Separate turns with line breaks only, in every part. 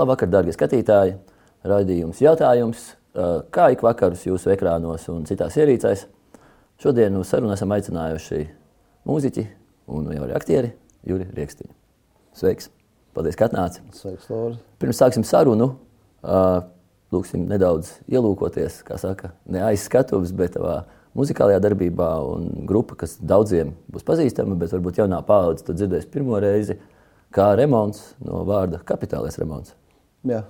Labvakar, darbie skatītāji! Radījums jautājums, kā ik vakarus jūsu ekrānos un citās ierīcēs. Šodien uz sarunu esam aicinājuši mūziķi un jau arī aktieri Juri Riekstiņu. Sveiks! Paldies, ka atnāci!
Sveiks, Lora!
Pirms sāksim sarunu, lūksim nedaudz ielūkoties, kā saka, ne aiz skatuves, bet tavā muzikālajā darbībā un grupa, kas daudziem būs pazīstama, bet varbūt jaunā paudze to dzirdēs pirmo reizi, kā remonts no vārda kapitālais remonts.
Jā.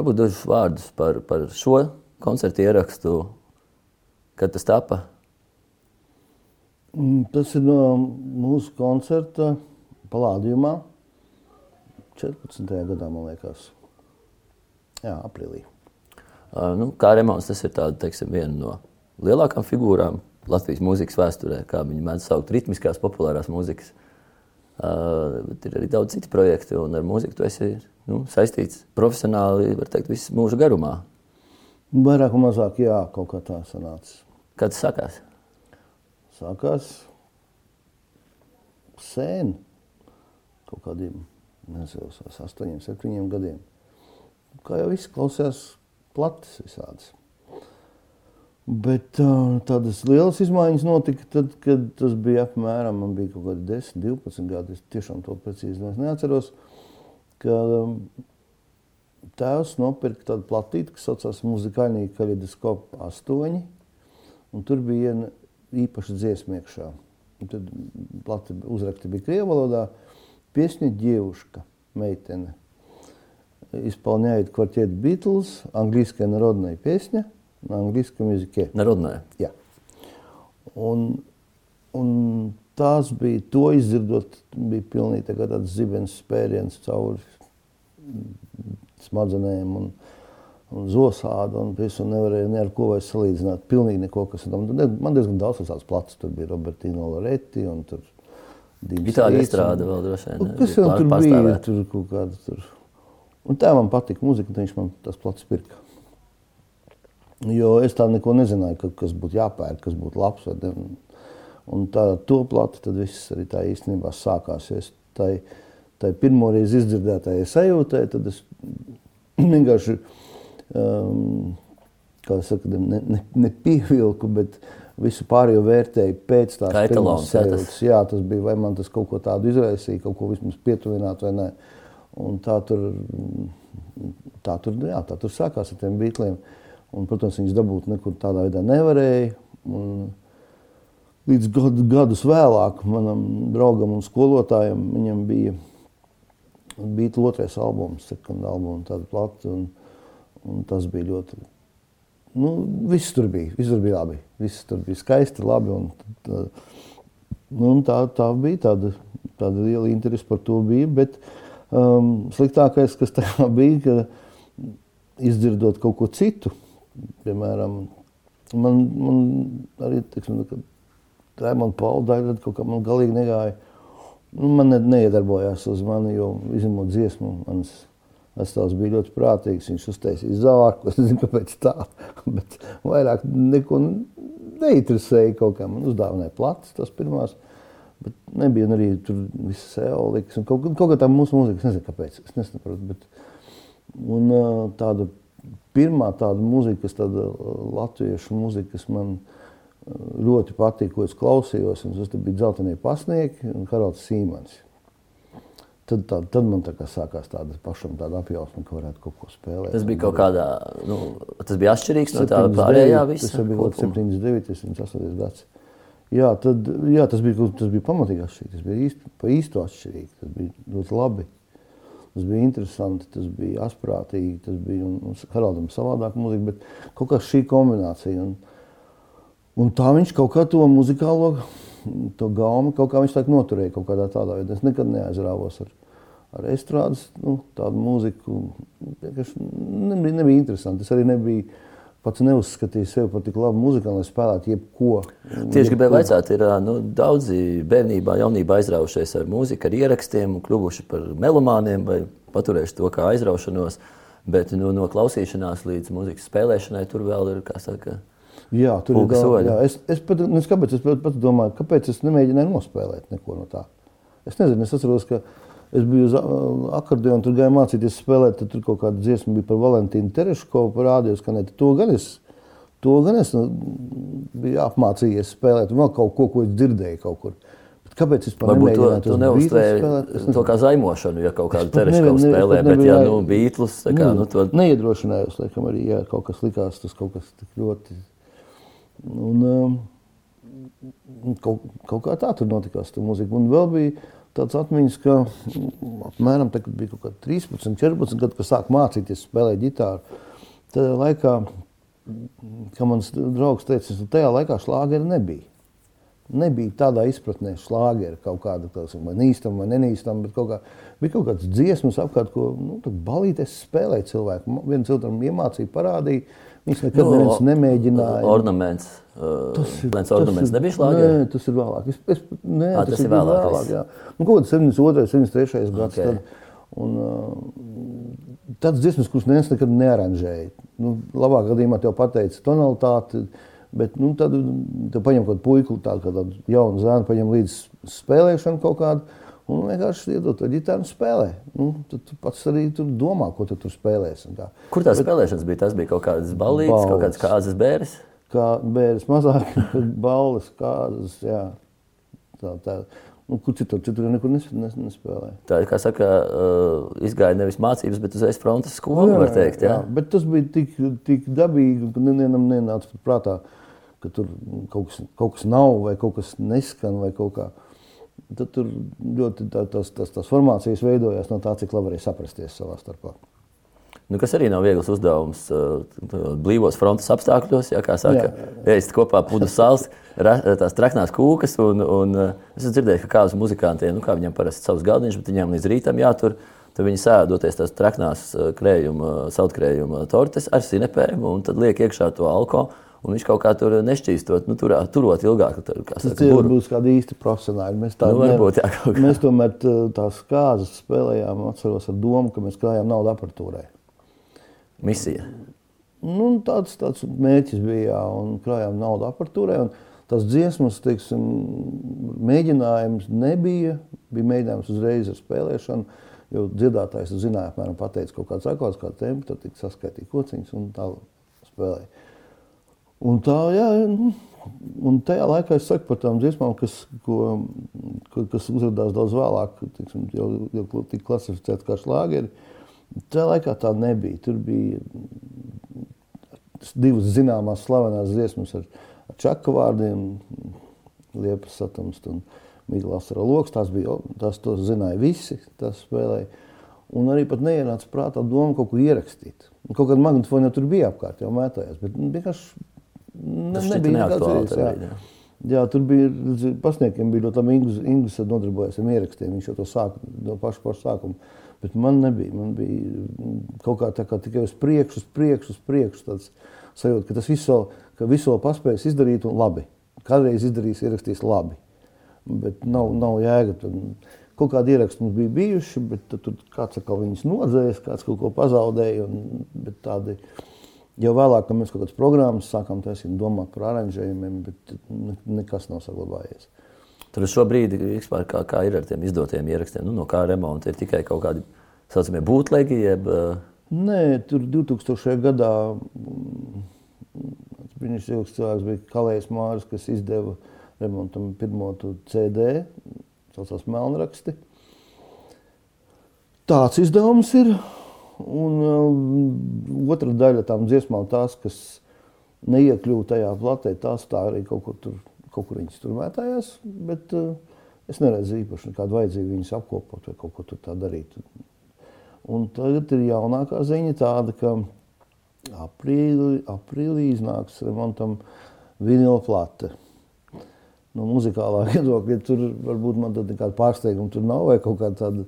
Varbūt dažus vārdus par, par šo koncertu ierakstu, kad tas tapa.
Mm, Tas ir no mūsu koncerta Palādījumā 14. gadā, man liekas. Jā, aprīlī.
Nu, kā remonts, tas ir tāda, teiksim, viena no lielākām figūrām Latvijas mūzikas vēsturē, kā viņi mēdz saukt ritmiskās, populārās mūzikas. Uh, bet ir arī daudz citu projektu, un ar mūziku tu esi nu, saistīts profesionāli, var teikt, visu mūžu garumā.
Vairāk vai mazāk, jā, kaut kā tā sanāca.
Kad tas sākās?
Sākās sen, kaut kādiem, nezinu, uz astoņiem, septiņiem gadiem. Kā jau viss klausījās platis visādas. Bet uh, tādas lielas izmaiņas notika tad, kad tas bija apmēram, man bija kaut kādi 10, 12 gadi, es tiešām to precīzi vairs neatceros, ka um, tēvs nopirka tādu platīti, kas saucās muzikāļnīgi kaļidoskopu 8, un tur bija viena īpaša dziesma iekšā. Un Tad plati uzrakti bija krievu valodā, piesņa ģievuška, meitene. Исполняет квартет Beatles, английская народная песня на английском языке.
Narodnē.
Jā. Un, un tās bija, to izdzirdot, bija pilnīgi tā kā tāds zibens spēriens cauri smadzenēm un, un zosādu un visu nevarēja ne ar ko vairs salīdzināt. Pilnīgi neko, kas tam, man diezgan daudz tās plats, tur bija Robertino Loretti un tur Dīms
Bija tāda
Rīts un-
izstrāde vēl droši vien.
Un
ne?
Kas
Bija
jau tur
pār-
bija?
pārstāvēt.
Tur kaut kāda tur. Un tā man patika muzika, tad viņš man tas plats pirka. Jo es tā neko nezināju, ka, kas būtu jāpērk, kas būtu labs. vai. Un- tā to plati tad viss arī tā īstenībā sākās. Jo es tai, tai pirmo reizi izdzirdētajai sajūtai, tad es vienkārši, um, saka, ne, ne, nepievilku, bet visu pārējo vērtēju pēc tās
etalons, jā, tas-
sajūtas. Jā, tas bija, vai man tas kaut ko tādu izraisīja, kaut ko vismaz pietuvināt vai nē. Un tā tur, tā tur, jā, tā tur sākās ar tiem beatliem. Un, protams, viņas dabūt nekur tādā veidā nevarēja. Un līdz gadu, gadus vēlāk manam draugam un skolotājam viņam bija Beatles otrais albums, sekunda albuma, tāda plata. Un, un tas bija ļoti, nu, viss tur bija, viss tur bija labi. Viss tur bija skaisti, labi. Un, tā, nu, tā, tā bija tāda, tāda liela interese par to bija, bet um, sliktākais, kas tajā bija, ka izdzirdot kaut ko citu, piemēram, man, man arī, teiksim, nu, kad Raimonda Paula daļa kaut kā man galīgi negāja. Nu, man ne, neiedarbojās uz mani, jo izņemot dziesmu, mans atstāvs bija ļoti prātīgs. Viņš uztaisīja zārku, es nezinu, kāpēc tā, bet vairāk neko neinteresēja kaut kā. Man uzdāvināja plats tas pirmās, bet nebija arī tur viss eoliks un kaut, kaut kā tā mūsu mūzika, es nezinu, kāpēc, es nesaprotu, bet un tāda pirmā tāda mūzika, kas tāda latviešu mūzika, kas man ā, ļoti patīk, ko es klausījos, un tas bija dzeltenie pasnieki un Karls Sīmans. Tad, tā, tad man tā kā sākās tāda pašam tāda apjausma, ka varētu kaut ko spēlēt.
Tas bija kaut kādā, nu, tas bija atšķirīgs no tā
79,
pārējā visa.
Tas bija kaut
kopuma.
79, 78 gads. Jā, tad, jā tas, bija, tas bija pamatīgi atšķirīgi. Tas bija īsti, pa īstu atšķirīgi. Tas bija ļoti labi. Tas bija interesanti, tas bija asprātīgi, tas bija Haraldam savādāk mūzika, bet kaut kā šī kombinācija. Un, un tā viņš kaut kā to muzikālo, to gaumi, kaut kā viņš tā noturēja kaut kādā tādā veidā. Es nekad neaizrāvos ar, ar estrādes, nu, tādu mūziku. Vienkārši Nebija, nebija interesanti. Es arī nebiju pats neuzskatīju sevi par tik labu muzikantu, lai spēlētu jebko.
Tieši gribēju jautāt, ir nu, daudzi bērnībā, jaunībā aizraujušies ar mūziku, ar ierakstiem, kļuvuši par melomāniem vai paturējuši to kā aizraušanos. Bet nu, no klausīšanās līdz mūzikas spēlēšanai tur vēl ir, kā saka,
Jā, tur ir daudz. es, es, pat, nu, es, kāpēc, es pat, pats domāju, kāpēc es nemēģināju nospēlēt neko no tā. Es nezinu, es atceros, ka es biju uz ā, akordeonu, tur gāju mācīties spēlēt, tur kaut kāda dziesma bija par Valentīnu Tereškovu parādījos, ka ne, to gan es, to gan es nu, biju apmācījies spēlēt, un vēl kaut ko, ko es dzirdēju kaut kur. Bet kāpēc es pat
varbūt to,
spēlēt? Es
to kā zaimošanu, ja kaut
nevienu- es
spēlē, bet
jā-
nu Beatles, kā, nu, to
Neiedrošinājos, laikam, arī jā, kaut kas likās, tas kaut kas tik ļoti. Un, um, kaut, kaut kā tā tur notikās, tā mūzika. Un vēl bija tāds atmiņas, ka mm, apmēram tā, kad bija kaut kādi 13, 14 gadi, kad sāk mācīties spēlēt ģitāru. Tajā laikā, kā mans draugs teica, tajā laikā šlāgeri nebija. Nebija tādā izpratnē šlāgeri kaut kāda, tāsim, vai nīstam, vai nenīstam, bet kaut kā, bija kaut kāds dziesmas apkārt, ko, nu, tad balīties spēlēja cilvēku. Viens otram iemācīja, parādīja, viņš nekad
Nu,
neviens nemēģināja.
ornaments, tas ir,
tas ir-
nebija šlāgeri?
Nē, tas ir vēlāk. Es, es, nē,
Ā, tas ir vēlāk,
vēlāk.
viss.
Jā. Nu, kaut kāds 72, 73 gads.
Ok.
Tad, un, uh, tāds dziesmas, kuras neviens nekad nearanžēja. Nu, labāk gadījumā tev pateica tonalitāti, bet nu, tad tev paņem kaut kādu puiku, tādu, kā tādu jaunu zēnu, paņem līdz spēlēšanu kaut kādu. Un vienkārši iedod to ģitāru un spēlē. Nu, tad tu pats arī tur domā, ko tu tur spēlēsi. kā.
Kur tās spēlēšanas bija? Tas bija kaut kādas balītas, kaut kādas kāzas bēres.
Kā bērns mazāk, balvas, kādas. Jā. Tā, tā. Nu, kur citur, citur nekur nes, nes, nespēlēja.
Tā kā saka, uh, izgāja nevis mācības, bet uzreiz frontes skolu, var teikt. Jā,
jā, bet tas bija tik, tik dabīgi, ka nevienam nenāca prātā, ka tur kaut kas, kaut kas nav vai kaut kas neskan vai kaut kā. Tad tur ļoti tā, tas, tas, tas formācijas veidojās no tā, cik labi varēja saprasties savā starpā.
Nu, kas arī nav viegls uzdevums uh, blīvos frontes apstākļos, ja, kā saka, ēst kopā pudu sāls, tās traknās kūkas. Un, un, uh, es esmu dzirdējis, ka kādus muzikantiem, nu, kā viņiem parasti savs galdiņš, bet viņiem līdz rītam jātur, tad viņi sēdoties tās traknās uh, krējuma, saltkrējuma tortes ar sinepēm un tad liek iekšā to alkoholu. Un viņš kaut kā tur nešķīstot, nu, turā, turot ilgāk. Tur, saka,
tie
buru.
būs kādi īsti profesionāļi. Mēs
Nu, varbūt, jā,
mēs tomēr tā- tās kāzas spēlējām, atceros ar domu, ka mēs krājām naudu aparatūrai.
Misija.
Nu, tāds, tāds mērķis bija, jā, un krājām naudu aparatūrai. un Tas dziesmas, teiksim, mēģinājums nebija. Bija mēģinājums uzreiz ar spēlēšanu, jo dziedātājs zināja, apmēram pateica kaut kāds akors, kāda tempa, tad tika saskaitīja kociņas un tā spēlēja. Un tā, jā, nu, un tajā laikā es saku par tām dziesmām, kas, ko, kas uzrādījās daudz vēlāk, tiksim, jau, jau tika klasificēta kā šlāgeri. Tajā laikā tā nebija. Tur bija divas zināmās slavenās dziesmas ar, ar čaka vārdiem, Liepas satums un Miglas ar loks. Tās bija, tās to zināja visi, tās spēlēja. Un arī pat neienāca prātā doma kaut ko ierakstīt. Kaut kāda magnetofona jau tur bija apkārt, jau mētājās, bet vienkārši ne, nebija nekāds
tajā
jā. tur bija pasniegiem, bija ļoti labi. Ingūns nodarbojas ar ierakstiem. Viņš jau to sāka no paša, paša sākuma. Bet man nebija. Man bija mm, kaut kā tā kā tikai uz priekšu, uz priekšu, uz priekšu. Tāds sajūta, ka tas vēl, ka visu vēl paspējis izdarīt un labi. Kādreiz izdarīs, ierakstīs labi. Bet nav, nav jēga. Tur, kaut kādi ieraksti mums bija bijuši, bet tur kāds atkal viņus nodzēs, kāds kaut ko pazaudēja. Un, bet tādi, jau vēlāk, kad mēs kaut kādas programmas sākām taisīt, domāt par aranžējumiem, bet ne- nekas nav saglabājies.
Tur šobrīd vispār, kā, kā ir ar tiem izdotiem ierakstiem, nu, no kā remonta ir tikai kaut kādi saucamie būtlegi, jeb uh,
Nē, tur 2000. gadā mm, viņš cilvēks bija Kalējs Māris, kas izdeva remontam pirmo CD, saucās Melnraksti. tāds izdevums ir. Un uh, otra daļa tam dziesmām, tās, kas neiekļūst tajā platē, tās tā arī kaut kur tur, kaut kur viņas tur mētājās. Bet uh, es neredzu īpaši nekādu vajadzību viņas apkopot vai kaut ko tur tā darīt. Un tagad ir jaunākā ziņa tāda, ka aprīlī, aprīlī iznāks remontam vinila plate. No muzikālā viedokļa tur varbūt man tad nekāda pārsteiguma tur nav vai kaut kā tāda,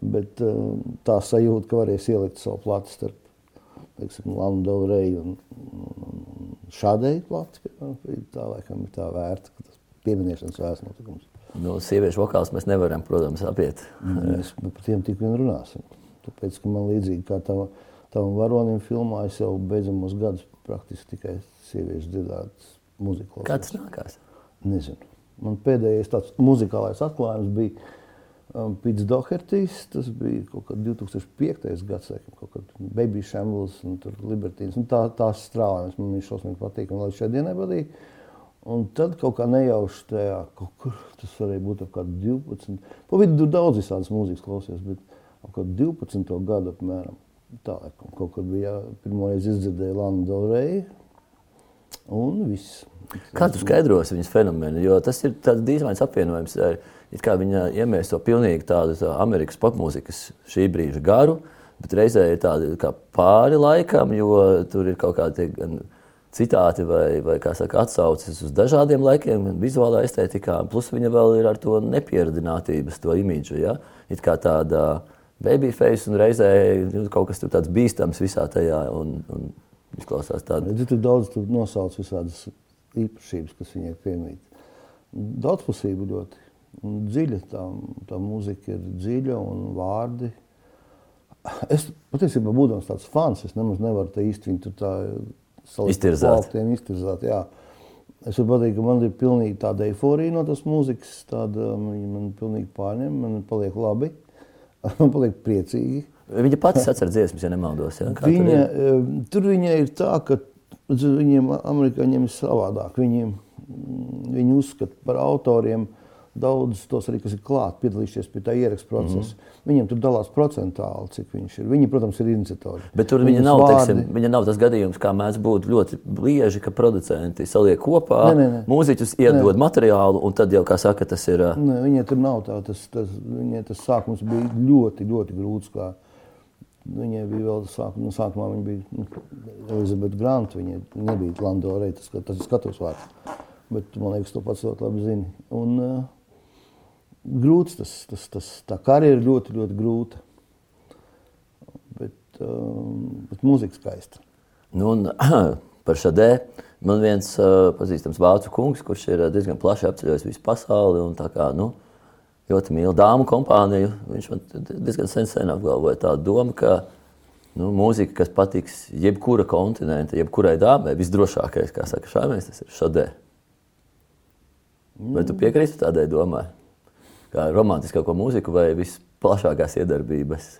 bet uh, tā sajūta, ka varēs ielikt savu plati starp, teiksim, Lanu Del Rey un, un, un šādai plati, piemēram, tā laikam ir tā vērta, ka tas pieminēšanas vērts notikums.
Nu, sieviešu vokāls mēs nevaram, protams, apiet.
Mēs par tiem tik vien runāsim. Tāpēc, ka man līdzīgi kā tavam, tavam varonim filmā, es jau beidzamos gadus praktiski tikai sieviešu dzirdētas muziku.
Kā tas nākās?
Nezinu. Man pēdējais tāds muzikālais atklājums bija Pits Dohertys. Tas bija kaut kad 2005. gads, laikam, kaut kad Baby Shambles un tur Libertīns. Un tā, tās strāvājums man viņš šausmīgi patīk un līdz šai dienai patīk. Un tad kaut kā nejauši tajā, kaut kur tas varēja būt ap kādu 12. Pa vidu tur daudz visādas mūzikas klausies, bet ap kādu 12. gadu apmēram. Tā, kaut kad bija pirmoreiz izdzirdēja Lana Del Rey un viss.
Kā tu skaidrosi viņas fenomenu? Jo tas ir tāds dīvains apvienojums. It kā viņa iemēs to pilnīgi tādu tā Amerikas popmūzikas šī brīža garu, bet reizē ir tāda pāri laikam, jo tur ir kaut kādi citāti vai, vai saka, atsauces uz dažādiem laikiem, vizuālā estētikā. Plus viņa vēl ir ar to nepieradinātības, to imidžu. Ja? It kā tāda babyface un reizē nu, kaut kas tāds bīstams visā tajā. Un, un izklausās tāda.
Redzi, tur daudz tur nosauc visādas īpašības, kas viņai piemīt. Daudzpusība ļoti un dziļa. Tā, tā mūzika ir dziļa un vārdi. Es patiesībā, būdams tāds fans, es nemaz nevaru te īsti viņu tā
Iztirzāt.
iztirzāt. Jā. Es varu pateikt, ka man ir pilnīgi tāda eiforija no tās mūzikas. Tāda, viņa man pilnīgi pārņem, man paliek labi, man paliek priecīgi.
Viņa pati atcer dziesmas, ja nemaldos. Ja? Kā tur
Viņa,
ir?
eh, tur viņa ir tā, ka viņiem, amerikāņiem ir savādāk. Viņi, mm, viņi uzskata par autoriem daudzus tos arī, kas ir klāt, piedalījušies pie tā ierakstu procesa. Mm. -hmm. Viņiem tur dalās procentāli, cik viņš ir. Viņi, protams, ir iniciatori.
Bet tur viņa nav,
vārdi-
teiksim, viņa nav tas gadījums, kā mēs būtu ļoti bieži, ka producenti saliek kopā,
Nē, nē, nē.
mūziķus iedod materiālu, un tad jau, kā saka, tas ir. ā,
Ne, viņai tur nav tā. Tas, tas, viņai tas sākums bija ļoti, ļoti grūts. Kā. Viņai bija vēl sākumā, nu, sākumā viņa bija nu, Elizabete Grant. Viņa nebija Landorē, tas, tas ir skatos vārds. Bet man liekas, to pats ļoti labi zini. Un, uh, grūts tas, tas, tas, tā karjera ļoti, ļoti grūta. Bet, um, bet mūzika skaista.
Nu, un, par šādē man viens uh, pazīstams vācu kungs, kurš ir diezgan plaši apceļojis visu pasauli un tā kā, nu, ļoti mīl dāmu kompāniju. Viņš man diezgan sen, sen apgalvoja tādu domu, ka nu, mūzika, kas patiks jebkura kontinenta, jebkurai dāmai, visdrošākais, kā saka šāmēs, tas ir šādē. Vai tu piekrīti tādai domai? Kā romantiskāko mūziku vai visplašākās iedarbības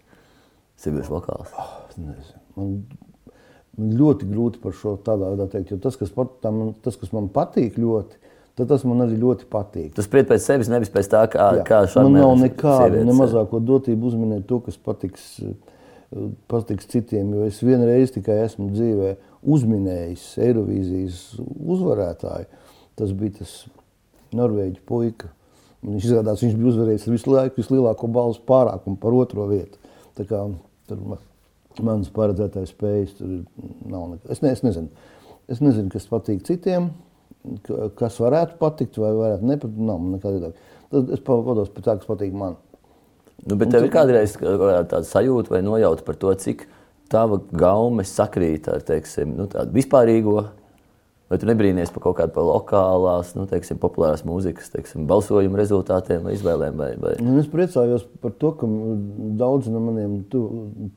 sieviešu vokāls?
Es nezinu. Man, man ļoti grūti par šo tādā veidā teikt, jo tas, kas, pat, tam, tas, kas man patīk ļoti, tad tas man arī ļoti patīk.
Tu spriedzi pēc sevis, nevis pēc tā, kā,
Jā.
kā
man nav nekāda ne mazāko dotību uzminēt to, kas patiks, patiks citiem. Jo es vienreiz tikai esmu dzīvē uzminējis Eirovīzijas uzvarētāju. Tas bija tas Norvēģis puika. Viņš izrādās, viņš bija uzvarējis visu laiku vislielāko balvu pārākumu par otro vietu. Tā kā tur ma- mans paredzētais spējas tur nav nekā. Es, ne, es nezinu. Es nezinu, kas patīk citiem, kas varētu patikt vai varētu nepatikt. Nav nekāda viedokļa. Tad es pavados pēc tā, kas patīk man.
Nu, bet tev ir kādreiz tāda sajūta vai nojauta par to, cik tava gaume sakrīt ar teiksim, nu, tādu vispārīgo. Vai tu nebrīnījies par kaut kādu par lokālās, nu, teiksim, populārās mūzikas teiksim, balsojumu rezultātiem vai izvēlēm? Vai, vai...
Un es priecājos par to, ka daudzi no maniem tu,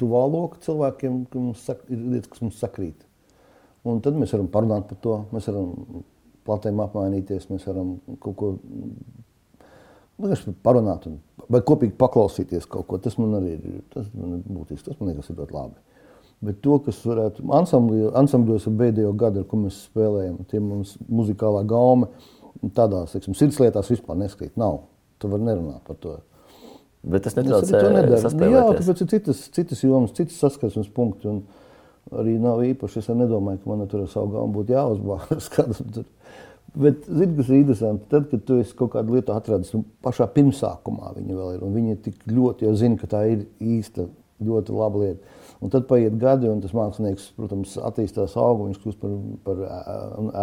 tuvā loka cilvēkiem sak, ir lietas, kas mums sakrīt. Un tad mēs varam parunāt par to, mēs varam platēm apmainīties, mēs varam kaut ko vienkārši parunāt un, vai kopīgi paklausīties kaut ko. Tas man arī ir, tas man ir būtiski, tas man liekas ir ļoti labi. Bet to, kas varētu ansambļos, ansambļos ar pēdējo gadu, ar ko mēs spēlējam, tie mums muzikālā gaume, tādās, teiksim, sirdslietās vispār neskrīt. Nav. Tu vari nerunāt par to.
Bet tas netraucē.
Nu, Jā,
saspēlēties.
tāpēc ir citas, citas jomas, citas saskarsmes punkti. Un arī nav īpaši. Es nedomāju, ka man tur ar savu galvu būtu jāuzbāras. kādam tur. Bet, zini, kas ir interesanti, tad, kad tu kaut kādu lietu atradis, nu, pašā pirmsākumā viņa vēl ir, un viņa tik ļoti jau zina, ka tā ir īsta, ļoti laba lieta. Un tad paiet gadi, un tas mākslinieks, protams, attīstās augu, viņš kļūst par, par ā,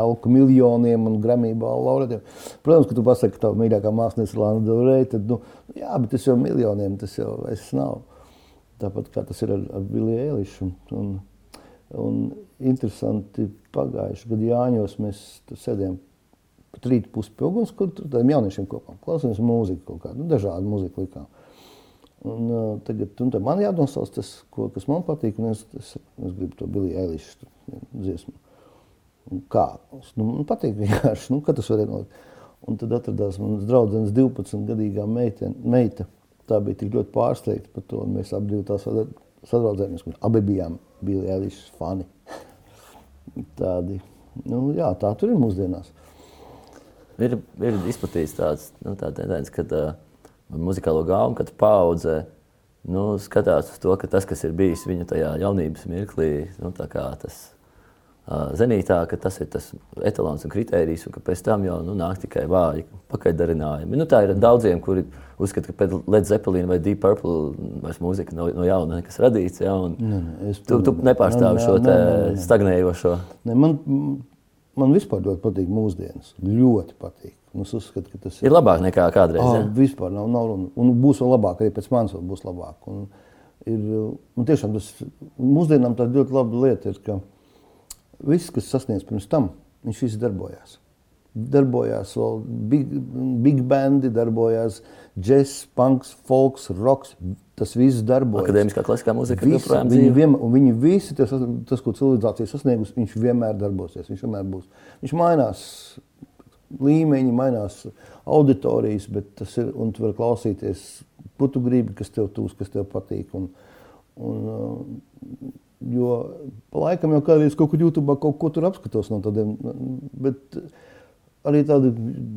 elku miljoniem un gramību laureatiem. Protams, ka tu pasaki, ka tava mīļākā mākslinieca ir Lana Del Rey, tad, nu, jā, bet tas jau miljoniem, tas jau es nav. Tāpat kā tas ir ar, ar Billy Eilišu. Un, un interesanti, pagājuši gadu Jāņos mēs sēdējām pat rīta pusi pie uguns, kur tādiem jauniešiem kopā klausījāmies mūziku kaut kādu, nu, dažādu mūziku likām. Un, uh, tagad un man jānosauc tas, ko, kas man patīk, un es, es, es gribu to Billy Eilish dziesmu. Un kā? Nu, man patīk vienkārši, nu, kā tas var ienolikt. Un tad atradās manas draudzenes 12-gadīgā meita, meita. Tā bija tik ļoti pārsteigta par to, un mēs abi divi tā sada- sadraudzējāmies. Abi bijām Billy Eilish fani. Tādi, nu jā, tā tur ir mūsdienās.
Ir, ir izplatīts tāds nu, tā tendence, ka uh, muzikālo gaumu katra paudze nu, skatās uz to, ka tas, kas ir bijis viņa tajā jaunības mirklī, nu, tas zenītā, ka tas ir tas etalons un kritērijs, un ka pēc tam jau nu, nāk tikai vāji pakaļdarinājumi. Nu, tā ir daudziem, kuri uzskata, ka pēc Led Zeppelin vai Deep Purple vairs mūzika no, no jauna nekas radīts. Ja, un,
Nē, nē, es
tu, tu
pilnīgi-
nepārstāvi
nē,
šo
nē, nē, nē.
stagnējošo.
Ne, man, man vispār ļoti patīk mūsdienas. Ļoti patīk. Es uzskatu, ka tas
Ir labāk nekā kādreiz.
Ah,
Ja?
vispār nav, nav runa. Un būs vēl labāk, arī pēc manis būs labāk. Un ir, un tiešām tas mūsdienām tā ļoti laba lieta ir, ka viss, kas sasniedz pirms tam, viņš viss darbojās. Darbojās vēl big, big bandi, darbojās džeks, punks, folks, rocks. Tas viss darbojas.
Akadēmiskā klasiskā mūzika
Visi,
joprojām
viņi,
dzīvo.
vien, viņi visi, tas, tas, ko civilizācija sasniegusi, viņš vienmēr darbosies. Viņš vienmēr būs. Viņš mainās līmeņi, mainās auditorijas, bet tas ir. Un tu vari klausīties, ko tu gribi, kas tev tūs, kas tev patīk. Un, un, jo laikam jau kādreiz kaut kur YouTube kaut ko tur apskatos no tādiem. Bet, Arī tāda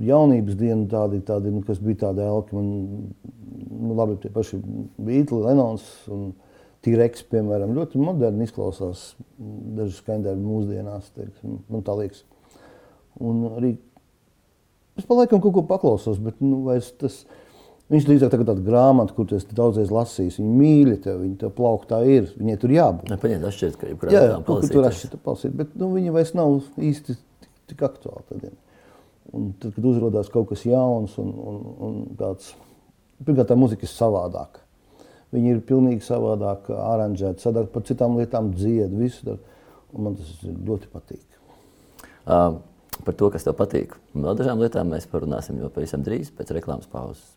jaunības diena, tādi, tādi, nu, kas bija tādi elki. Man, nu, labi, tie paši Beatles, Lenons un T-Rex, piemēram, ļoti moderni izklausās daži skaņdarbi mūsdienās, teiksim, man tā liekas. Un arī es pa laikam kaut ko paklausos, bet nu, vairs tas, viņš drīzāk tā kā tāda grāmata, kur esi daudzreiz lasījis, viņi mīļi tev, viņi tev plauktā ir, viņai tur jābūt.
Paņemt atšķirt, ka jebkurā
kur tur
palasīties.
atšķirta palasīt, bet nu, viņi vairs nav īsti tik, tik aktuāli. Tādiem. Un tad, kad uzrādās kaut kas jauns un, un, un tāds, pirmkārt, tā muzika ir savādāka. Viņi ir pilnīgi savādāk aranžēti, sadāk par citām lietām dzied, visu dar. Un man tas ļoti patīk.
Uh, par to, kas tev patīk. Vēl dažām lietām mēs parunāsim jau pavisam drīz pēc reklāmas pauzes.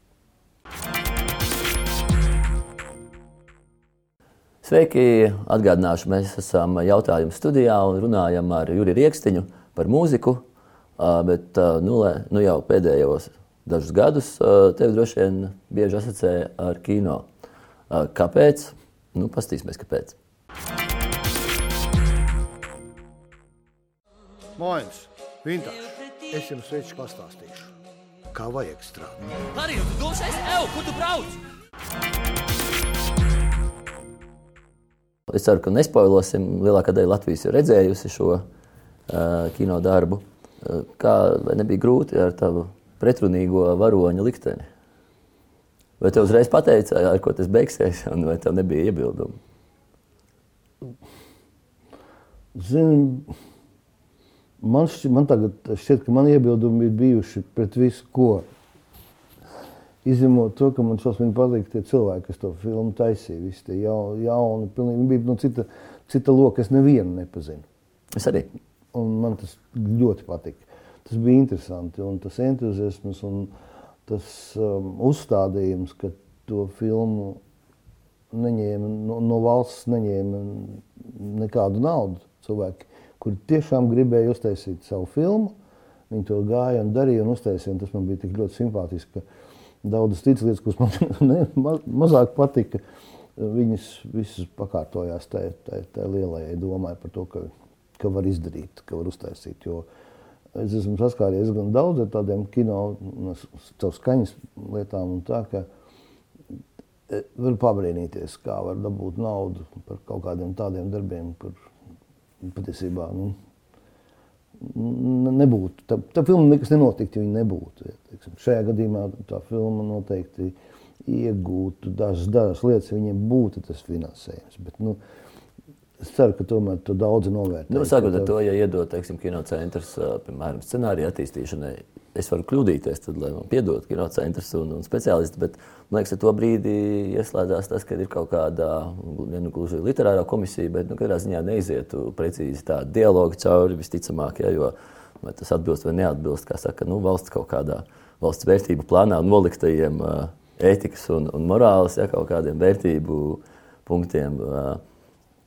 Sveiki! Atgādināšu, mēs esam jautājumu studijā un runājam ar Juriju Rieksniņu par mūziku. Bet nu, nu jau pēdējos dažus gadus tevi droši vien bieži asociē ar kino. Kāpēc? Nu, Pastīsimies, kāpēc.
Moins, vintage. Es jums veicu pastāstīšu, kā vajag strādāt.
Arī tu domājies, ej, kur tu brauc?
Es ceru, ka nespoilosim. Lielākā daļa Latvijas ir redzējusi šo uh, kino darbu. Uh, kā nebija grūti ar tavu pretrunīgo varoņa likteni? Vai tev uzreiz pateica, ar ko tas beigsies, un vai tev nebija iebildumu?
Zini, man, šķi, man tagad šķiet, ka man iebildumi ir bijuši pret visu, ko. Izņemot to, ka man šausmīgi patīk tie cilvēki, kas to filmu taisīja. Visi tie jau, jauni, pilnīgi viņi bija no cita, cita loka. Es nevienu nepazinu.
Es arī.
Un man tas ļoti patika. Tas bija interesanti. Un tas entuziasms un tas um, uzstādījums, ka to filmu neņēma, no, no valsts neņēma nekādu naudu. Cilvēki, kuri tiešām gribēja uztaisīt savu filmu, viņi to gāja un darīja un uztaisīja. Un tas man bija tik ļoti simpātiski, daudzas citas lietas, kuras man ne, ma, mazāk patika, viņas visas pakārtojās tajā, tajā, tajā lielajai domai par to, ka, ka var izdarīt, ka var uztaisīt. Jo es esmu saskāries gan daudz ar tādiem kino, es- caur skaņas lietām un tā, ka e, var pabrīnīties, kā var dabūt naudu par kaut kādiem tādiem darbiem, kur patiesībā nu, nebūtu. Tā, tā filma nekas nenotiktu, ja viņa nebūtu. Ja, teiksim. Šajā gadījumā tā filma noteikti iegūtu dažas, dažas lietas, ja viņiem būtu tas finansējums. Bet, nu, es ceru, ka tomēr to daudzi novērtē.
Nu, Sākot ar to, ja iedod, teiksim, kinocentrs, piemēram, scenārija attīstīšanai, es varu kļūdīties, tad, lai man piedod kinocentrs un, un speciālisti, bet, man liekas, ar to brīdi ieslēdzās tas, ka ir kaut kāda, nu gluži literārā komisija, bet, nu, katrā ziņā neizietu precīzi tādu dialogu cauri, visticamāk, ja, jo vai tas atbilst vai neatbilst, kā saka, nu, valsts kaut kādā valsts vērtību plānā noliktajiem ētikas un, un morāles, ja, kaut kādiem vērtību punktiem. ā,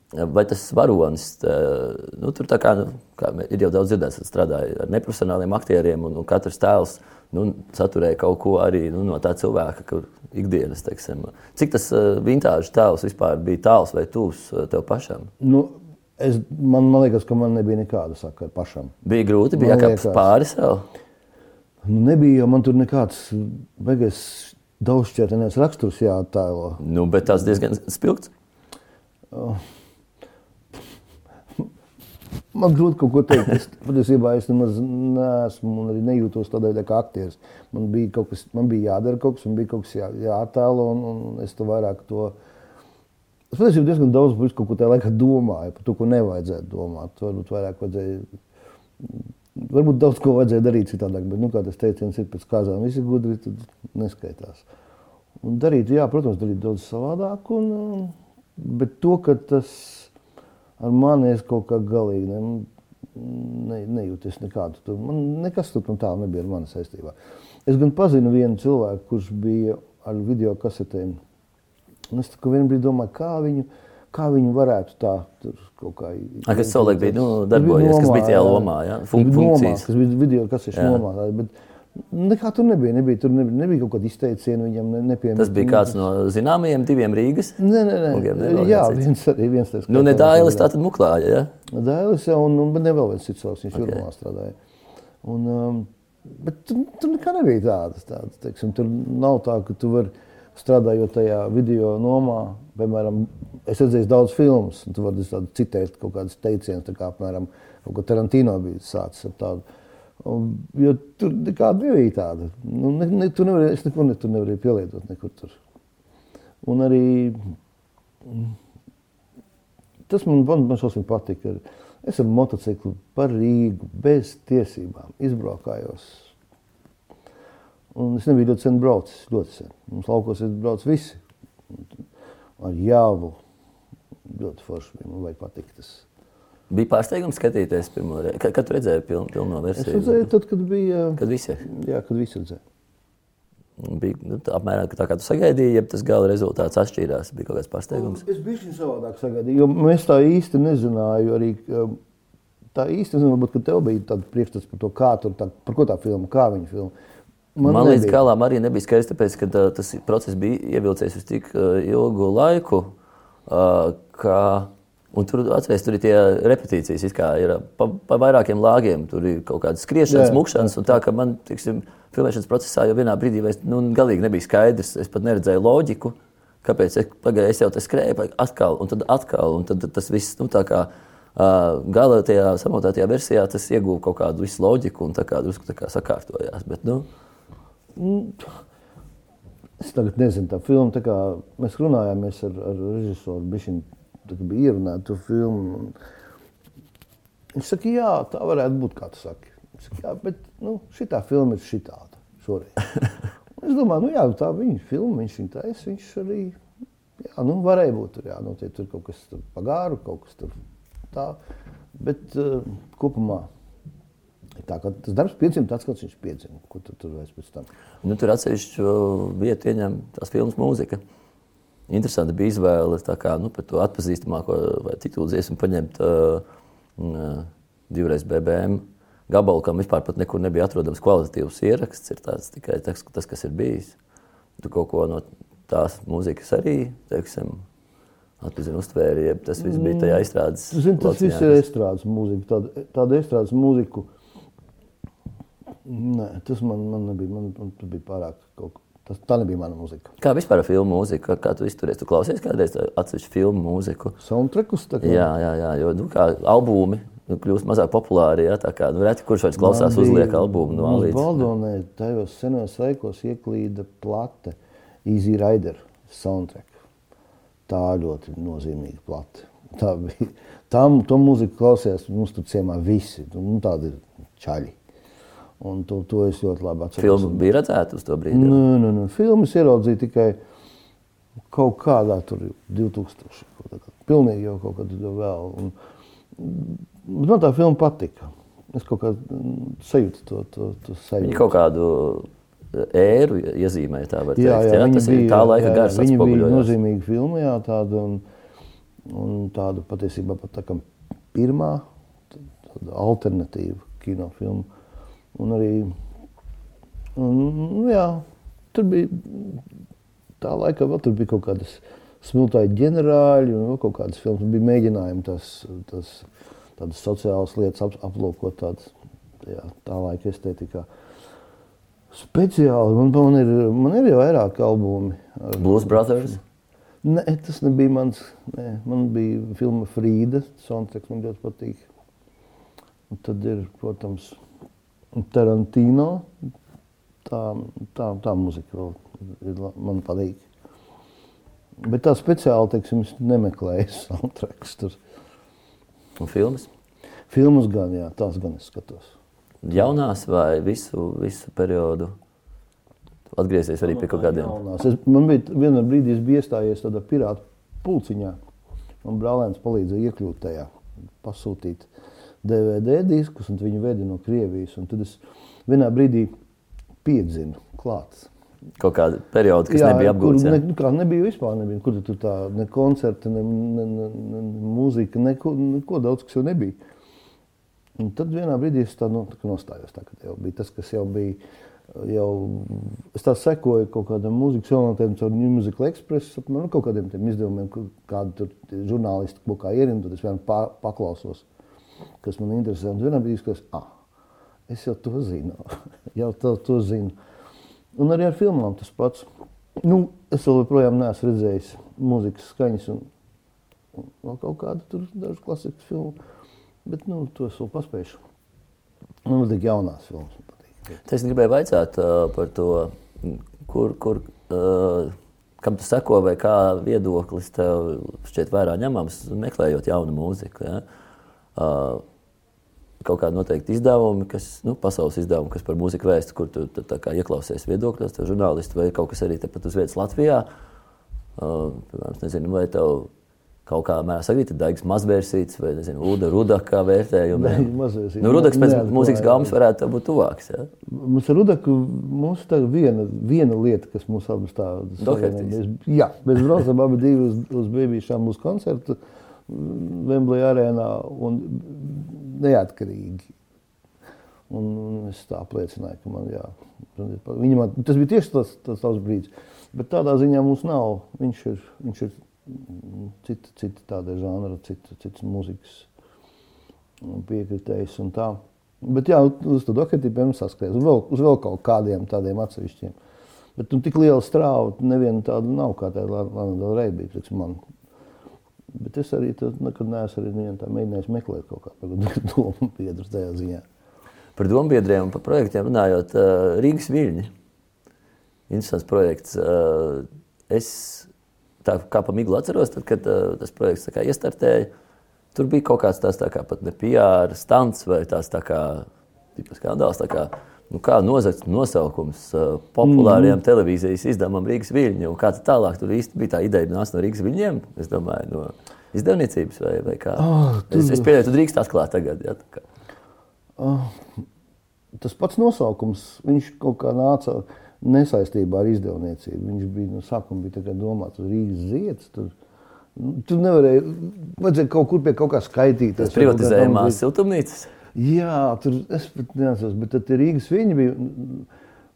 Vai tas varonis, tā, nu, tur kā, nu, kā ir jau daudz dzirdēts, strādāja ar neprofesionāliem aktieriem, un, un katrs tēls nu, saturēja kaut ko arī nu, no tā cilvēka, kur ikdienas, teiksim. Cik tas uh, vintāžu tēls vispār bija tāls vai tūs uh, tev pašam?
Nu, es, man, man liekas, ka man nebija nekāda sakara pašam.
Bija grūti, bija
Man
jākāpj
liekas.
pāri sev.
Nu, nebija jau man tur nekāds beigas daudzšķietnēs raksturs jāattēlo.
Nu, bet tas diezgan spilgts.
Man grūti kaut ko teikt. Es patiesībā es nemaz neesmu un arī nejūtos tādā veidā kā aktieris. Man bija kaut kas, man bija jādara kaut kas, man bija kaut kas jā, jāattēlo, un, un es to vairāk to. Es patiesībā diezgan daudz visu kaut ko tajā laikā domāju, par to, ko nevajadzētu domāt. Varbūt vairāk vajadzēja. Varbūt daudz ko vajadzēja darīt citādāk, bet, nu, kā tas teiciens ir pēc kāzām, visi gudri, tad neskaitās. Un darīt, jā, protams, darīt daudz savādāk, un, bet to, ka tas ar mani es kaut kā galīgi ne, ne, nejūtos nekādu. Tur, man nekas tur no tā nebija ar mani saistībā. Es gan pazinu vienu cilvēku, kurš bija ar video kasetēm. Un es vienā brīdī domāju, kā viņu, kā viņu varētu tā tur kaut kā.
A, kas savulaik bija, nu, darbojies, kas
nomā,
bija tajā
jā.
lomā, jā? Fun-
Bija nomā,
funkcijas.
kas bija video kasešu nomā. Bet nekā tur nebija. nebija tur nebija, nebija kaut kāda izteiciena viņam ne, nepiemēra.
Tas bija kāds no zināmajiem diviem Rīgas.
Nē, nē, nē.
ne, vēl
Jā,
viens
arī viens tāds.
Nu, ne dāilis, tā tad muklāja, ja?
Dēlis jau, un, un ne vēl viens cits cilvēks, viņš okay. Jurmā strādāja. Un, um, bet tur, tur nekā nebija tādas, tādas teiksim, tur nav tā, ka tu vari strādājot tajā video nomā, piemēram, es redzēju daudz filmas, un tu vari citēt kaut kādas teicienus, tā kā, apmēram, kaut ko Tarantino bija sācis ar tādu. Un, jo tur nekāda nebija tāda. Nu, ne, ne, tu nevari, es neko ne, tur nevarēju pielietot nekur tur. Un arī tas man, man, man šausmīgi patika. Es ar motociklu par Rīgu bez tiesībām izbraukājos. Un es nebiju ļoti sen braucis, ļoti sen. Mums laukos ir brauc visi. Ar jāvu. Ļoti forši man vajag patikt tas.
Bija pārsteigums skatīties pirmo reizi. Kad, kad tu redzēji piln, pilno
Es
versiju?
redzēju, tad, kad bija,
Kad visi
jā, kad visi redzēja.
bija nu, tā apmēram tā, kā tu sagaidīji, ja tas gala rezultāts atšķīrās. Bija kaut kāds pārsteigums.
Es biju savādāk sagaidīju, jo mēs tā īsti nezināju arī. Tā īsti nezinu, varbūt, tev bija tāds priekšstats par to, kā tur, tā, par ko tā filma, kā viņa filma.
Man, Man līdz
nebija.
galam arī nebija skaidrs, tāpēc, ka uh, tas process bija ievilcies uz tik uh, ilgu laiku, uh, ka. Un tur, atceries, tur ir tie repetīcijas, kā ir pa, pa vairākiem lāgiem. Tur ir kaut kādas skriešanas, mūkšanas, un tā, ka man, tiksim, filmēšanas procesā jau vienā brīdī vairs nu, galīgi nebija skaidrs. Es pat neredzēju loģiku, kāpēc es, pagāju, es jau te skrēju, atkal, un tad atkal, un tad tas viss, nu, tā kā uh, gala tajā samotātajā versijā, tas ieguva kaut kādu visu loģiku un tā kā drusku tā kā sakārtojās. Bet, nu,
Es tagad nezinu, tā filma, tā kā mēs runājāmies ar, ar režisoru, kā bija ierunāta to filmu. Viņš saka, jā, tā varētu būt, kā tu saki. Es saku, jā, bet nu, šitā filma ir šitāda šoreiz. Es domāju, nu jā, tā viņa filma, viņš viņa taisa, viņš arī, jā, nu varēja būt tur, jā, nu tie tur kaut kas tur pagāru, kaut kas tur tā. Bet uh, kopumā tā, tas darbs piedzima tāds, kāds viņš piedzima. Ko tu tur vairs pēc tam?
Nu, tur atsevišķu vietu ieņem tās filmas mūzika. Interesanti bija izvēle tā kā, nu, par to atpazīstamāko vai titulu dziesmu paņemt uh, uh, divreiz BBM gabalu, kam vispār nekur nebija atrodams kvalitatīvs ieraksts. Ir tāds, tikai tas, tas, kas ir bijis. Tu kaut ko no tās mūzikas arī, teiksim, atpazini uztvēri, jeb tas viss bija tajā izstrādes.
Zin, tas
lauciņā,
viss ir
kas-
estrādes mūzika. Tāda, tāda estrādes mūzika. Nē, tas man, man nebija. Man, man tas bija pārāk kaut kā Tas, tā nebija mana muzika.
Kā vispār filmu mūziku? Kā, kā tu izturies? Tu klausies kādreiz atsevišķu filmu mūziku?
Soundtrackus.
Jā, jā, jā jo nu, kā albumi nu, kļūst mazāk populāri. Jā, tā kā nu, reti kurš vairs klausās,
bija-
uzliek albumu no Alīdas.
Baldonē tajos senos laikos ieklīda plate Easy Rider soundtrack. Tā ļoti nozīmīga plate. Tā bija. Tam, to mūziku klausījās mums tur ciemā visi. Nu, tādi ir čaļi. Un to, to es ļoti labi atceros.
Filmu bija redzēta uz to brīdi. jā?
Nē, nē, nē. Filmas ieraudzīju tikai kaut kādā tur 2000. kaut kā. Pilnīgi jau kaut kad vēl. Un, bet man tā filma patika. Es kaut kā mm, sajūtu to, to, to sajūtu.
Viņi kaut kādu ēru iezīmēja. Tā, var
Jā,
teikt,
jā, viņa
tas ir
bija,
tā laika
jā, jā,
gars.
Viņa bija nozīmīga filma, jā, tāda, un, un tāda patiesībā pat tā kā pirmā tāda alternatīva kinofilma. Un arī, nu, jā, tur bija tā laika vēl tur bija kaut kādas smiltāji ģenerāļi un vēl kaut kādas filmas. Bija mēģinājumi tas, tas tādas sociālas lietas ap, aplūkot tādas, jā, tā laika estetikā. Speciāli man, man, ir, man ir jau vairāk albumi.
Blues Brothers.
Nē, tas nebija mans. Nē, man bija filma Frīda. Soundtracks man ļoti patīk. Un tad ir, protams, Tarantino. Tā, tā, tā muzika vēl ir, man patīk. Bet tā speciāli, teiksim, es nemeklēju soundtracks tur.
Un filmas.
Filmas gan, jā, tās gan es skatos.
Jaunās vai visu, visu periodu? Atgriezies arī pie kaut kādiem.
Jaunās. Es, man bija vienā brīdī, es biju iestājies tādā pirāta pulciņā. Man brālēns palīdzēja iekļūt tajā, pasūtīt DVD diskus, un viņi veda no Krievijas. Un tad es vienā brīdī piedzinu klāts.
Kaut kāda perioda, kas Jā, nebija apgūta.
Ne, nu kā, nebija vispār, nebija, kur tur tā ne koncerta, ne, ne, ne, ne, mūzika, neko, neko daudz, kas jau nebija. Un tad vienā brīdī es tā, nu, tā nostājos. Tā, kad jau bija tas, kas jau bija. Jau, es tā sekoju kaut kādam mūzikas elementiem, caur New Musical Express, apmēram, nu, kaut kādiem izdevumiem, kādi tur žurnālisti kaut kā ierina, tad es vienmēr pa, paklausos, kas man interesē. Un vienā brīdī es ah, es jau to zinu, jau to, to zinu. Un arī ar filmām tas pats. Nu, es vēl joprojām neesmu redzējis mūzikas skaņas un, un vēl kaut kādu tur dažu klasikas filmu. Bet nu, to es vēl paspēju. Man patīk jaunās filmas.
Es gribēju jautāt uh, par to, kur, kur, uh, kam tu seko, vai kā viedoklis tev šķiet vērā ņemams, meklējot jaunu mūziku. Ja? Uh, kaut kādi noteikti izdevumi, kas, nu, pasaules izdevumi, kas par mūziku vēsta, kur tu tu tā kā ieklausies viedokļos, tev žurnālisti vai kaut kas arī tepat uz vietas Latvijā. Uh, piemēram, nezinu, vai tev kaut kā mērā sakrīt, ir Daigs mazvērsīts vai, nezinu, Uda Rudaka vērtējumi.
Daigs Mazvērsīts.
Nu, Rudaks pēc mūzikas gaumas varētu būt tuvāks. Ja?
Mums ar Rudaku mums tā viena, viena lieta, kas mums abas tā
Dohertys.
Mēs- Jā, mēs braucam abi divi uz, uz Bībīšām uz koncertu Wembley arēnā un neatkarīgi. Un, un es tā apliecināju, ka man, jā, man tas bija tieši tas, tas tavs brīdis. Bet tādā ziņā mums nav. Viņš ir, viņš ir cita, cita tāda žanra, cita, citas mūzikas piekritējis un tā. Bet jā, uz to pirms saskries, uz vēl, uz vēl kaut kādiem tādiem atsevišķiem. Bet nu, tik liela strāva, neviena tāda nav, kā tā Lana Del Rey bija priekš man. Bet es arī nekad neesmu arī mēģinājis meklēt kaut kādu domu biedru tajā ziņā.
Par dombiedriem un par projektiem runājot, uh, Rīgas viļņi. Interesants projekts. Uh, Es tā kā pa miglu atceros, tad, kad uh, tas projekts kā iestartēja, tur bija kaut kāds tāds tā kā pat ne PR stants vai tāds tā kā tipa skandāls. Tā kā, nu, kā nozagts nosaukums uh, populārajam mm. televīzijas izdevumam Rīgas viļņi. Un kā tālāk tur īsti bija tā ideja nāca no Rīgas viļņiem? Es domāju, no izdevniecības vai, vai kā.
Ah, tur-
es, es pieļauju, tu drīkst atklāt tagad. Ja, tā kā.
Tas pats nosaukums, viņš kaut kā nāca nesaistībā ar izdevniecību. Viņš bija no sākuma bija domāts Rīgas ziedas. Tur, nu, tur nevarēja, vajadzēja kaut kur pie kaut kā skaitīties.
Tas privatizējumās siltumnīcas.
Jā, tur es pat neatceros, bet tad Rīgas viņi bija.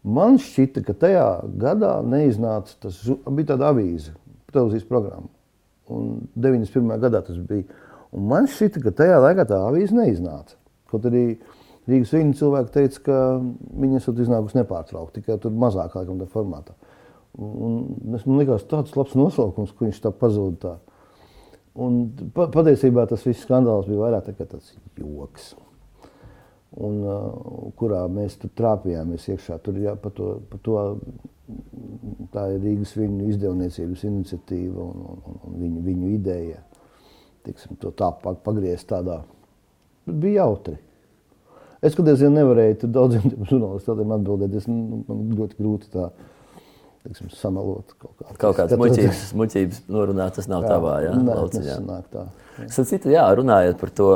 Man šķita, ka tajā gadā neiznāca tas, bija tāda avīze, televīzijas programma. Un 91. gadā tas bija. Un man šķita, ka tajā laikā tā avīze neiznāca. Kaut arī Rīgas viņa cilvēki teica, ka viņi esat iznākusi nepārtraukti, tikai tur mazāk laikam tā formātā. Un es man liekas, tāds labs nosaukums, ka viņš tā pazuda. Tā. Un pa, patiesībā tas viss skandāls bija vairāk tā kā tāds joks. Un, uh, kurā mēs tur trāpījāmies iekšā. Tur jā, pa to, pa to, tā ir Rīgas viņu izdevniecības iniciatīva un, un, un, un viņu, viņu ideja. Tiksim, to tā pa- pagriezt tādā. Bet bija jautri. Es kādreiz vien nevarēju tur daudziem tiem žurnālistiem atbildēt. Es, nu, man ļoti grūti tā tiksim, samalot kaut kā.
Kaut kādas muļķības, muļķības norunāt, tas nav tavā jā,
Nē,
lauciņā.
nesanāk tā.
Starp citu, jā, runājot par to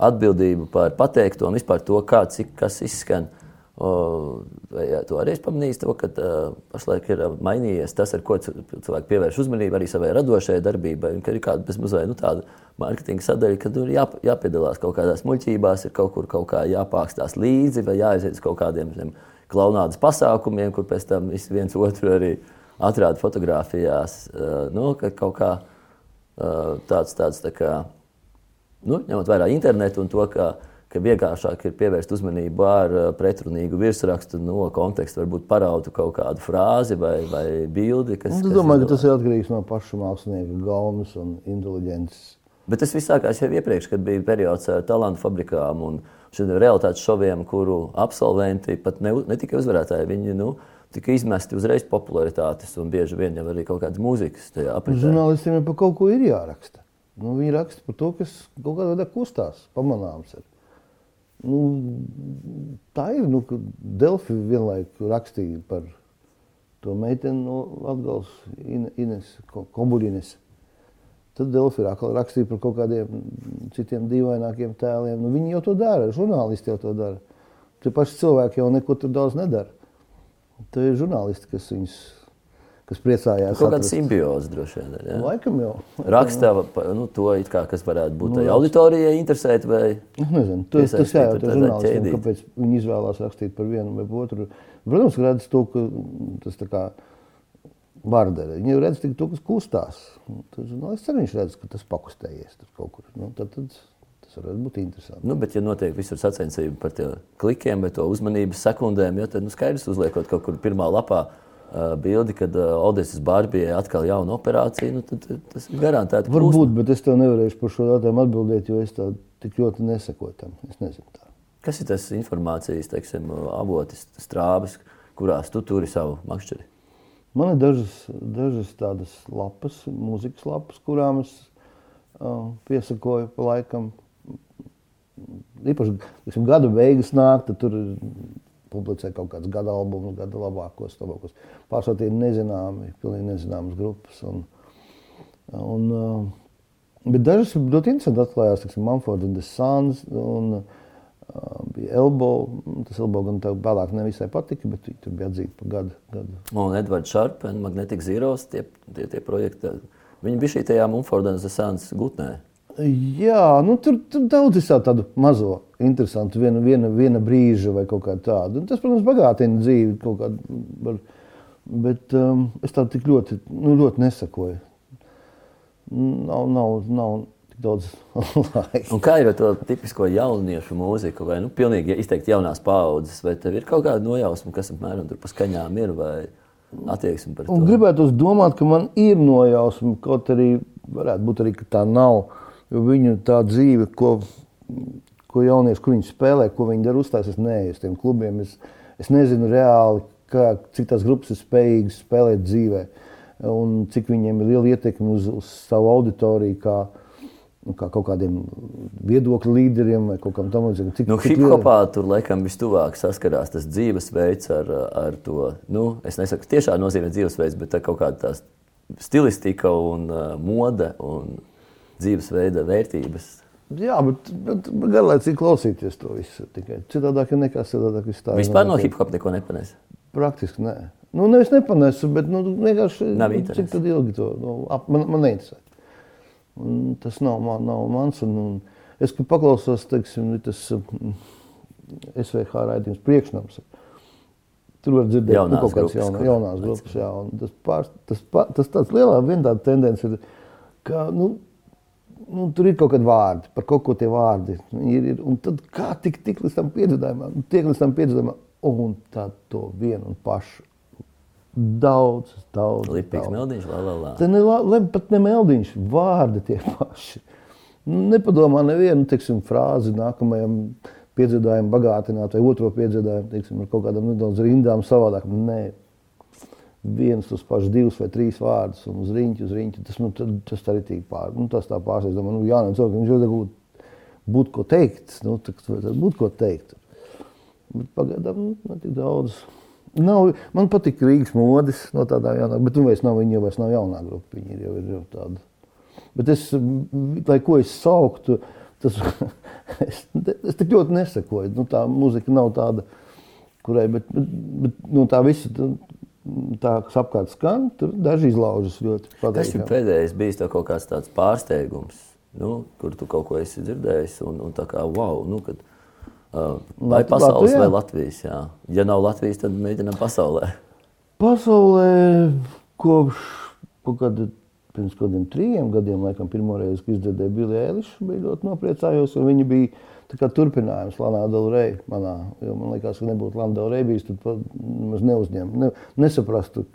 atbildību par pateikto un vispār to, kā, cik kas izskan. Vai, tu arī esi pamanījis to, ka uh, pašlaik ir mainījies tas, ar ko cilvēki pievērš uzmanību arī savai radošajai darbībai. un ka Ir kāda bezmazliet nu, tāda mārketinga sadaļa, ka tur ir jā, jāpiedalās kaut kādās muļķībās, ir kaut kur kaut kā jāpākstās līdzi vai jāaiziet uz kaut kādiem zem, klaunādas pasākumiem, kur pēc tam viens otru arī atrāda fotografijās. Uh, nu, ka kaut kā uh, tāds, tāds tā kā nu, ņemot vērā internetu un to, ka, ka vienkāršāk ir pievērst uzmanību ar uh, pretrunīgu virsrakstu no konteksta, varbūt parautu kaut kādu frāzi vai, vai bildi. Kas,
Es domāju, ka tas ir atkarīgs no paša mākslinieka gaumas un inteliģences.
Bet tas viss sākās jau iepriekš, kad bija periods ar talantu fabrikām un šiem realitātes šoviem, kuru absolventi, pat ne, ne tikai uzvarētāji, viņi nu, tika izmesti uzreiz popularitātes un bieži vien jau arī kaut kādas mūzikas.
Žurnālistiem jau par kaut ko ir jāraksta. Nu, viņi raksta par to, kas kaut kādā veidā kustās, pamanāms. Ir. Nu, tā ir. Nu, Delfi vienlaikus rakstīja par to meiteni no Latvijas, Ines Ko- Kobuļines. Tad Delfi rakstīja par kaut kādiem citiem dīvainākiem tēliem. Nu, viņi jau to dara, žurnālisti jau to dara. Tie paši cilvēki jau neko tur daudz nedara. Tā ir žurnālisti, kas viņus kas priecājās.
Kaut kāda simbioze droši vien. Ja?
Laikam jau.
Rakstā nu, to, it kā, kas varētu būt nu, auditorijai interesēt. Vai...
Es nezinu, tas, tas jājautā žurnālistiem, kāpēc viņi izvēlās rakstīt par vienu vai otru. Protams, redz to, ka tas tā kā bardere. Viņi redz tikai to, kas kustās. Tas žurnālists arī viņš redz, ka tas pakustējies tur kaut kur. Nu, tad, tad tas varētu būt interesanti.
Nu, bet, ja notiek visur sacensība par klikiem vai to uzmanības sekundēm, ja, tad nu, skaidrs uzliekot kaut kur pirmā lapā bildi, kad uh, Odeses Bārbijai atkal jauna operācija, nu, tad, tad tas ir garantēti. plūsma.
Varbūt, bet es tev nevarēšu par šo jautājumu atbildēt, jo es tā tik ļoti nesakoju tam. Es nezinu tā.
Kas ir tas informācijas teiksim, avotis, strāvas, kurās tu turi savu makšķeri?
Man ir dažas, dažas tādas lapas, mūzikas lapas, kurām es uh, piesakoju pa laikam. Īpaši liksim, gada beigas nāk, tad tur publicē kaut kāds gada albums, gada labākos, labākos. Pārsvarā tie ir nezināmi, pilnīgi nezināmas grupas. Un, un, uh, bet dažas ļoti interesanti atklājās, tiksim, Mumford and the Sons un uh, bija Elbow. Tas Elbow gan tev vēlāk nevisai patika, bet tur bija atzīti par gadu. gadu.
Un Edvards Šarpe un Magnetic Zeros, tie, tie, tie projekti, viņi bija šī tajā Mumfordas Sāns gutnē.
Jā, nu, tur, tur daudz visādi tādu mazo, interesantu, viena, viena, viena brīža vai kaut kā tādu. Un tas, protams, bagātina dzīvi kaut. Var, bet um, es tādu tik ļoti, nu, ļoti nesakoju. Nav, nav, nav tik daudz laika.
Kā ir ar to tipisko jauniešu mūziku, vai nu, pilnīgi izteikti jaunās paudzes, vai tev ir kaut kāda nojausma, kas apmēram tur pa skaņām ir, vai attieksme par to?
Un gribētu domāt, ka man ir nojausma, kaut arī varētu būt arī, ka tā nav. Jo viņu tā dzīve, ko, ko jaunieši, kur viņi spēlē, ko viņi dara, uzstājas, es neeju uz tiem klubiem. Es, es nezinu reāli, kā, cik tās grupas ir spējīgas spēlēt dzīvē. Un cik viņiem ir liela ietekme uz, uz savu auditoriju, kā, nu, kā kaut kādiem viedokļu līderiem vai kaut kam tamlīdzīgam.
Nu, Hip-hopā tur laikam vistuvāk saskarās tas dzīvesveids ar, ar to. Nu, es nesaku tiešā nozīmē dzīvesveids, bet tā kaut kāda stilistika un uh, mode un dzīvesveida vērtības.
Jā, bet, bet garlaicīgi klausīties to visu. Tikai citādāk ir nekā citādāk
Vispār no
notiek.
hip-hop neko nepanēs.
Praktiski nē. Nu, nevis nepanesu, bet nu, vienkārši
Nav
nu,
interesi.
cik tad ilgi to nu, ap, man, man neinteresē. Un tas nav, man, nav mans. Un, un es, paklausos, teiksim, tas mm, SVH raidījums priekšnams. Tur var dzirdēt
Jaunās
nu, kaut kādas jaunās, jaunās grupas. Jā, tas, pār, tas, pār, tas tāds lielā viena tāda tendence ir, ka nu, nu, tur ir kaut kādi vārdi, par kaut ko tie vārdi ir. ir un tad kā tik, tik līdz tam piedzīvājumam, tiek līdz tam piedzīvājumam, un tad to vienu un pašu Daudz, daudz.
Lipīgs
daudz.
meldiņš, la, la, la.
Te ne, la- pat ne meldiņš, vārdi tie paši. Nu, Nepadomā nevienu teiksim, frāzi nākamajam piedzīvājumam, bagātināt, vai otro piedzīvojumu, teiksim, ar kaut kādām nedaudz rindām savādāk. Nē, viens tos pašus divus vai trīs vārdus, un uz rīņķa, uz rīņķa. Tas, nu, tas tā arī tīk pār. Nu, tas tā pārsteidz, domā, nu, jā, nu, cilvēkam viņš jau būt, būt ko teikt, nu, tad, tad būt ko teikt. Bet pagaidām nu, ne tik daudz. Nav, man patīk Rīgas modis no tādām jaunām, bet nu nav, viņi jau vairs nav jaunā grupa, viņi ir jau, ir jau tāda. Bet es, lai ko es sauktu, tas, es, es tik ļoti nesakoju. Nu, tā muzika nav tāda, kurai, bet, bet, bet nu, tā visa, tā, tā kas apkārt skan, tur daži izlaužas ļoti
Kas ir
patīkami.
pēdējais bijis tev kaut kāds tāds pārsteigums, nu, kur tu kaut ko esi dzirdējis, un, un tā kā wow, nu, kad, uh, vai
Lat-
pasaules
Latvijā?
vai Latvijas, jā. Ja nav Latvijas, tad mēģinām pasaulē.
Pasaulē kopš kaut kāda, pirms kādiem trījiem gadiem, laikam, pirmo reizi, kad izdzirdēju Billy Eilish, bija ļoti nopriecājos, un viņa bija tā kā turpinājums Lanā Delrey manā, jo man liekas, ka nebūtu Lana Delrey bijis, tad pat maz neuzņem, ne, nesaprastu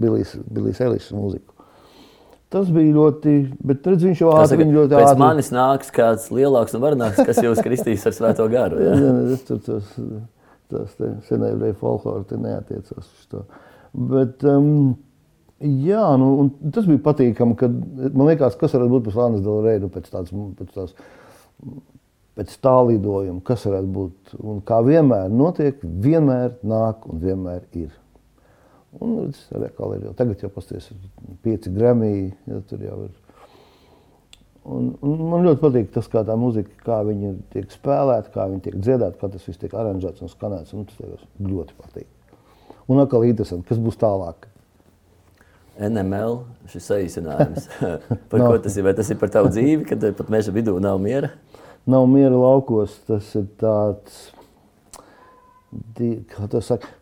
Billijs Eilish mūziku. Tas bija ļoti, bet redz, viņš jau ātri, viņa ļoti
pēc
ātri.
manis nāks kāds lielāks un varenāks, kas jūs kristīs ar svēto garu.
Jā,
Jā.
jā, jā, tas, tas, tas te senēvļai folklori te neatiecās uz to. Bet, um, jā, nu, un tas bija patīkami, kad man liekas, kas varētu būt pēc Delrey, nu, pēc tāds, pēc tās, pēc tā lidojuma, kas varētu būt. Un kā vienmēr notiek, vienmēr nāk un vienmēr ir. Un redz, arī atkal ir jau tagad jau pasties pieci gramīgi, ja tur jau ir. Un, un man ļoti patīk tas, kā tā muzika, kā viņa tiek spēlēta, kā viņa tiek dziedāta, kā tas viss tiek aranžēts un skanēts. Un tas ļoti patīk. Un atkal interesanti, kas būs tālāk.
NML, šis saīsinājums. par
Nav.
ko tas ir? Vai tas ir par tavu dzīvi, kad pat meža vidū nav miera?
Nav miera laukos, tas ir tāds.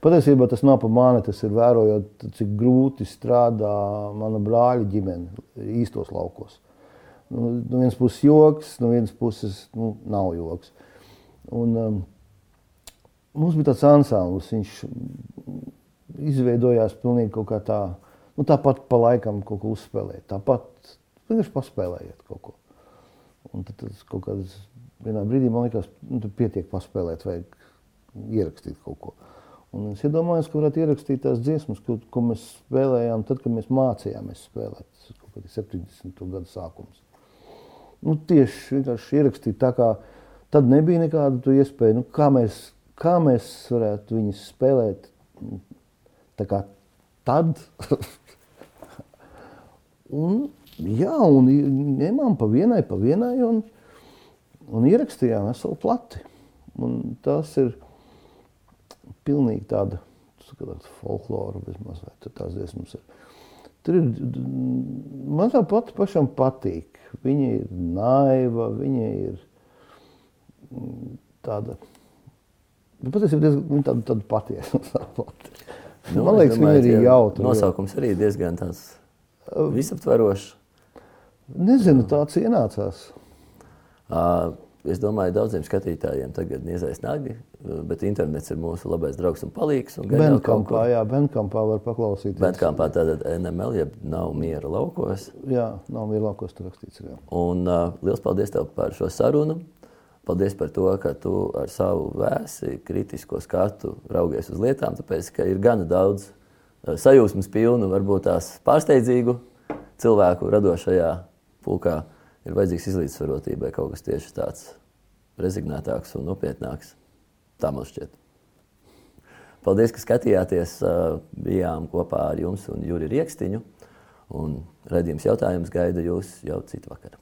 Patiesībā tas nav par mani, tas ir vērojot, cik grūti strādā mana brāļa ģimene īstos laukos. Nu, no vienas puses joks, no vienas puses nu, nav joks. Un, um, mums bija tāds ansamblis, viņš izveidojās pilnīgi kaut kā tā, nu, tāpat pa laikam kaut ko uzspēlēt. Tāpat vienkārši paspēlējiet kaut ko. Un tad tas kaut kādā vienā brīdī man liekas, nu, tur pietiek paspēlēt, vajag ierakstīt kaut ko. Un es iedomājos, ka varētu ierakstīt tās dziesmas, ko, ko mēs spēlējām tad, kad mēs mācījāmies spēlēt. Tas kaut kādi 70. gadu sākums. Nu, tieši vienkārši ierakstīt tā, kā tad nebija nekāda tu iespēja. Nu, kā, mēs, kā mēs varētu viņus spēlēt nu, tā kā tad? un, jā, un ņēmām pa vienai, pa vienai un, un ierakstījām veselu plati. Un tas ir pilnīgi tāda tāda folklora, vismaz vai tās dziesmas ir. Tur ir, man tā pati pašam patīk. Viņa ir naiva, viņa ir mm, tāda, nu, patiesībā diezgan, viņa tāda, tāda patiesa.
Nu,
man liekas, viņa arī
tie
jautra.
Nosaukums arī diezgan tāds visaptverošs.
Nezinu, tāds ienācās.
Es domāju, daudziem skatītājiem tagad niezais nagi, bet internets ir mūsu labais draugs un palīgs.
Benkampā, jā, Benkampā var paklausīties.
Bandkampā tātad NML, jeb nav miera laukos.
Jā, nav lielākos tur rakstīts. Jā.
Un uh, liels paldies tev par šo sarunu. Paldies par to, ka tu ar savu vēsi, kritisko skatu raugies uz lietām, tāpēc, ka ir gana daudz sajūsmas pilnu, varbūt tās pārsteidzīgu cilvēku radošajā pulkā. Ir vajadzīgs izlīdzsvarotībai kaut kas tieši tāds rezignētāks un nopietnāks. Tā man šķiet. Paldies, ka skatījāties. Bijām kopā ar jums un Juri Rieksniņu. Un redzījums jautājums gaida jūs jau citu vakaru.